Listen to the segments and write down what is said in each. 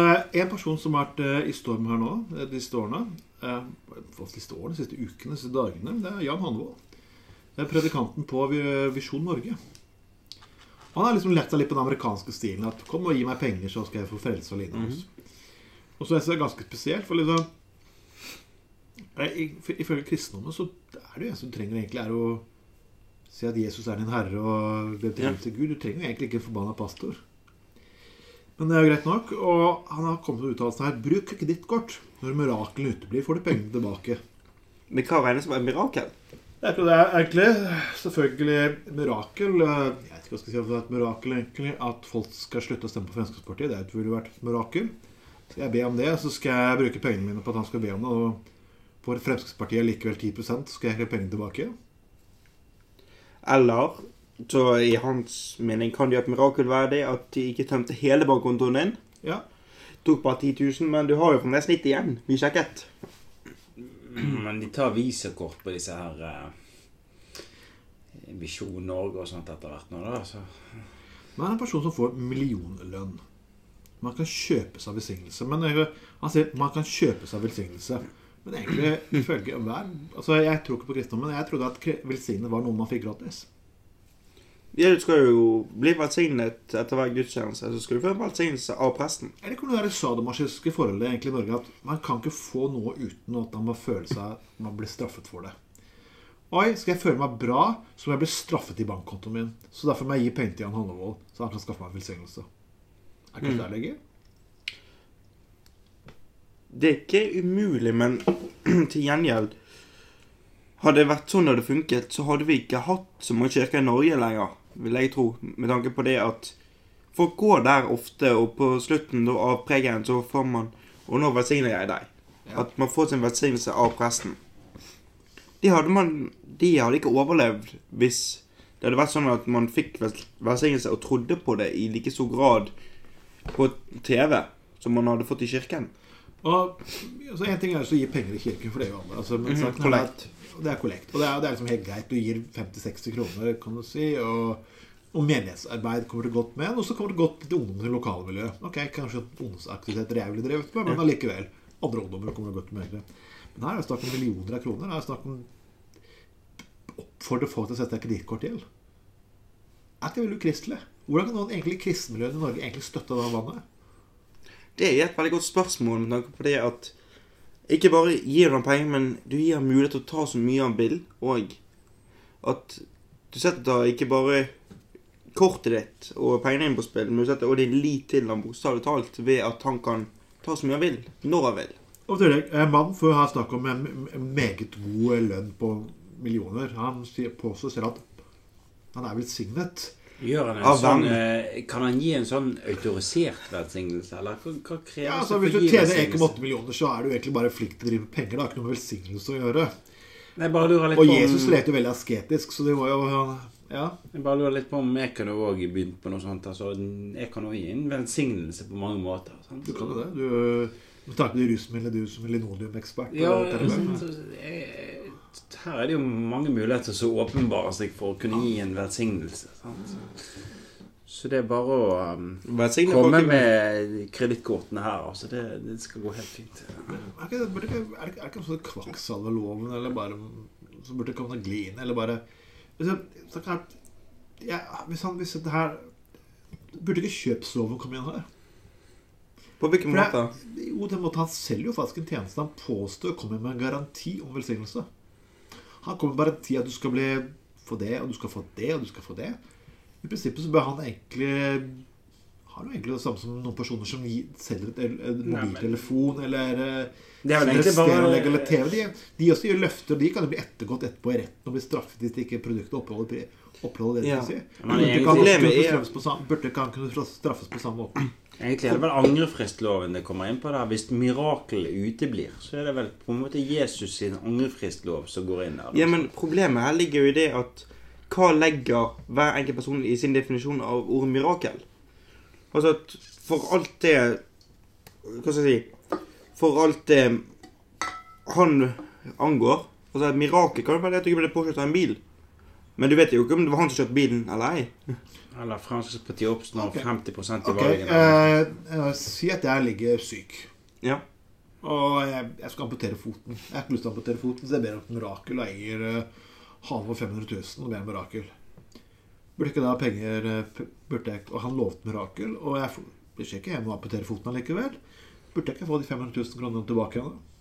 Eh, En person som har vært eh, i storm her nå eh, de siste årene, de siste årene, de siste ukene, de siste dagene, det er Jan Hanvold. Predikanten på Vi- Visjon Norge. Han har liksom seg litt på den amerikanske stilen. At 'kom og gi meg penger, så skal jeg få frelse og lignende'. Mm -hmm. Og så er det ganske spesielt, for liksom i- Ifølge kristendommen så er det jo en som trenger egentlig er å si at Jesus er din herre og be til Gud. Du trenger jo egentlig ikke en forbanna pastor. Men det er jo greit nok. Og han har kommet med uttalelsen her Bruk kredittkort. Når miraklene uteblir, får du pengene tilbake. Men hva regnes som et mirakel? Jeg tror det er egentlig selvfølgelig mirakel eh, Jeg vet ikke hva jeg skal si om det er et mirakel egentlig At folk skal slutte å stemme på Fremskrittspartiet. Det ville vært et mirakel. Skal jeg be om det, så skal jeg bruke pengene mine på at han skal be om det. Og får Fremskrittspartiet likevel 10 så skal jeg ha pengene tilbake. Eller så i hans mening kan det jo et mirakel være det at de ikke tømte hele bankkontoen din. Ja. Tok bare 10 000, men du har jo fremdeles litt igjen. Vi sjekket. Men de tar visakort på disse her eh, Visjon Norge og sånt etter hvert nå, da. Så. Men er en person som får millionlønn. Man kan kjøpe seg velsignelse. Men jeg- han sier man kan kjøpe seg velsignelse. Men egentlig, ifølge hver Altså, Jeg tror ikke på kristendommen. Jeg trodde at velsignet velsignelse var noe man fikk gratis. Ja, du skal jo bli velsignet etter hver gudstjeneste. Så skal du få en velsignelse av presten. Er det det noe sadomaskiske forholdet egentlig i Norge at man kan ikke få noe uten at man må føle seg man blir straffet for det. Oi, skal jeg føle meg bra, så må jeg bli straffet i bankkontoen min. Så derfor må jeg gi penger til Jan Hannevold, så han kan skaffe meg en velsignelse. Er ikke det der ligger? Det er ikke umulig, men til gjengjeld Hadde det vært sånn det hadde funket, så hadde vi ikke hatt så mange kirker i Norge lenger, vil jeg tro. Med tanke på det at folk går der ofte, og på slutten av pregenen så får man Og nå velsigner jeg deg. Ja. At man får sin velsignelse av presten. De hadde, man, de hadde ikke overlevd hvis det hadde vært sånn at man fikk vel- velsignelse og trodde på det i like stor grad på TV som man hadde fått i kirken. Og altså, En ting er å gi penger i kirken, for det gjør alle. Altså, men Mhm, saken er at- Det er kollekt. Og det er, det er liksom helt greit. Du gir 50-60 kroner, kan du si. Og, og menighetsarbeid kommer det godt med. Og så kommer det godt til ungdom til lokalmiljø. Ok, Kanskje ungdomsaktiviteter jeg ville drevet med, men allikevel. Andre ungdommer kommer det godt med. Men her er det snakk om millioner av kroner. Her er det snakk om oppfordre folk til å sette kredittkortgjeld. Er ikke det veldig ukristelig? Hvordan kan noen egentlig kristenmiljøene i Norge egentlig støtte det vannet? Det er et veldig godt spørsmål med tanke på det at ikke bare gir du ham penger, men du gir ham mulighet til å ta så mye han vil, og at du setter da ikke bare kortet ditt og pengene dine på spill, men du setter også din lit til ham bokstavelig talt ved at han kan ta så mye han vil, når han vil. Og tillegg, Mannen En mann får ha snakk om en meget god lønn på millioner. Han påstår selv at han er velsignet. Gjør han en Av sånn eh, Kan han gi en sånn autorisert velsignelse, eller hva, hva kreves Ja, altså Hvis du tjener velsignelse? 1,8 millioner, så er du egentlig bare flink til å drive med penger. Det har ikke noe med velsignelse å gjøre. Nei, Og på om- Jesus levde jo veldig asketisk, så det var jo Ja. Jeg bare lurer litt på om jeg kunne òg begynt på noe sånt. Altså, jeg kan òg gi en velsignelse på mange måter. Sant? Du kan jo det. Du, med tanke på de rusmidlene du som er linoleumekspert Ja, og dette sant, med. så jeg, her er det jo mange muligheter som åpenbarer seg for å kunne gi en velsignelse. Sant? Så det er bare å um, komme med kredittkortene her. Altså, det, det skal gå helt fint. Er ikke, ikke, er det ikke, er det ikke sånn kvakksalveloven, eller bare Så burde det komme til glin, eller bare hvis, jeg, ja, hvis, han, hvis det her Burde ikke kjøpsloven komme inn her? På hvilken måte? jo, den måten Han selger jo faktisk en tjeneste. Han påstår å komme med en garanti om velsignelse. Han kommer bare til at du skal bli, få det, og du skal få det, og du skal få det. I prinsippet så bør han egentlig har jo egentlig det samme som noen personer som selger et, en Nei, men- mobiltelefon eller eh, Det er vel egentlig bare- stereoanlegg eller TV. De, de også gjør løfter, og de kan jo bli ettergått etterpå i retten og bli straffet hvis ikke produktet oppholder, opprettholder det Ja. de samme- Burde ikke han kunne straffes på samme måte? Egentlig er det vel angrefristloven det kommer inn på der. Hvis mirakelet uteblir, så er det vel på en måte Jesus sin angrefristlov som går inn der. Ja, men problemet her ligger jo i det at hva legger hver enkelt person i sin definisjon av ordet mirakel? Altså at for alt det Hva skal jeg si For alt det han angår Altså et mirakel kan jo være det at du ble påkjørt av en bil. Men du vet jo ikke om det var han som kjørte bilen eller ei. Eller Fremskrittspartiet oppnår okay. 50% i Ok, valgene. eh, eh, Si at jeg ligger syk. Ja. Og jeg, jeg skal amputere foten. Jeg har ikke lyst til å amputere foten, så jeg ber om et mirakel og eier uh, Halvor 500 000 og ber om mirakel. Burde ikke da ha penger eh, burde jeg, Og han lovte mirakel, og jeg blir ikke hjemme og amputere foten allikevel. Burde jeg ikke få de 500 000 kronene tilbake igjen? da?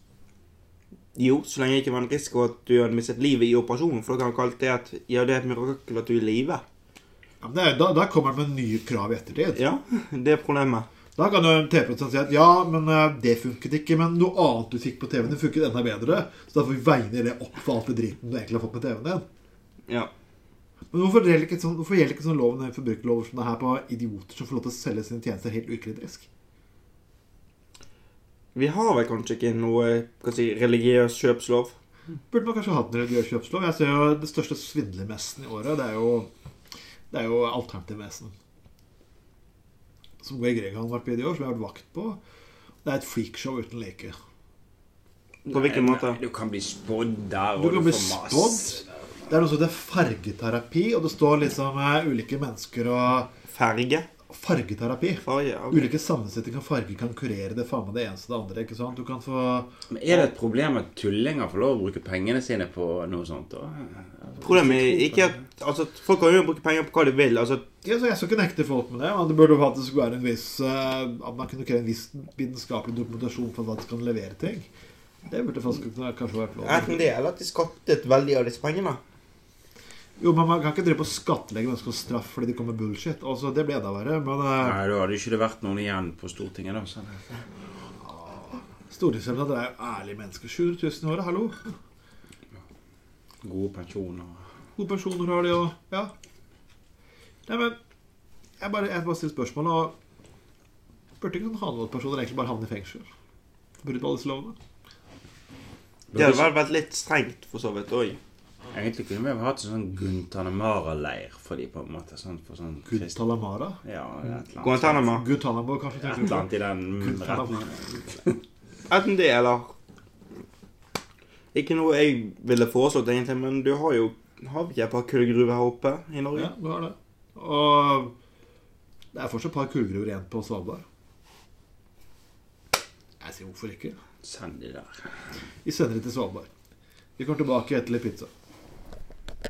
Jo, så lenge det ikke var en risiko at du hadde mistet livet i operasjonen. For da kan du kalle det at ja, det er et mirakel at du er i live. Ja, men det er, da, da kommer det med nye krav i ettertid. Ja, det er problemet. Da kan jo en TV-produsent si at ja, men eh, det funket ikke, men noe annet du fikk på TV-en, det funket enda bedre. Så da får vi veie det opp for alt det driten du egentlig har fått med TV-en din. Ja. Men hvorfor gjelder ikke sånn, hvorfor gjelder ikke sånn loven forbrukerlover som det her på idioter som får lov til å selge sine tjenester helt ukritisk? Vi har vel kanskje ikke noe si, religiøs kjøpslov. Burde man kanskje hatt en religiøs kjøpslov? Jeg ser jo det største svindlermessen i året, det er jo, det er jo alternativmessen. Som Greg Regan har vært på i de år, som jeg har vært vakt på. Det er et freakshow uten like. På hvilken måte? Du kan bli spådd der, Du kan du, bli spådd. Det er noe som heter fargeterapi, og det står liksom uh, ulike mennesker og Ferge? Fargeterapi. Farge? okay. Ulike sammensetninger av farger kan kurere det faen meg det eneste og det andre. ikke sant? Du kan få Men Er det et problem at tullinger får lov å bruke pengene sine på noe sånt? da? Problemet er ikke at altså, Folk kan jo bruke penger på hva de vil. Altså, ja, så Jeg skal ikke nekte folk med det, men det burde faktisk være en viss uh, At man kunne kreve en viss vitenskapelig dokumentasjon for at de kan levere ting. Det burde faktisk kanskje vært lov. Enten det, eller at de skattet veldig av disse pengene. Jo, men Man kan ikke drive på skattlegge mennesker og straffe fordi de kommer med bullshit. Altså, Det ble da verre. Men uh, Nei, da hadde ikke det vært noen igjen på Stortinget, da. Sånn. stortingsrepresentanter er jo ærlige mennesker. 700 000 i året, hallo. Gode pensjoner. Gode pensjoner har de, òg. Ja. Nei, men jeg bare, jeg bare stiller spørsmål, og Burde ikke sånn Hanvold-personer egentlig bare havne i fengsel? Brudd på alle disse lovene? Det hadde vel vært litt strengt, for så vidt òg. Egentlig kunne vi hatt en sånn Guntanamara-leir for de på en måte. Sånn, for sånn krist- Ja. Guantánamo. Guantanamo, kanskje? Et eller annet i den retningen. Enten det, eller Ikke noe jeg ville foreslått, egentlig, men du har jo Har vi ikke et par kullgruver her oppe i Norge? Ja, du har det. Og det er fortsatt et par kullgruver igjen på Svalbard. Jeg sier hvorfor ikke. Send de der. Vi sender det til Svalbard. Vi kommer tilbake etter litt pizza.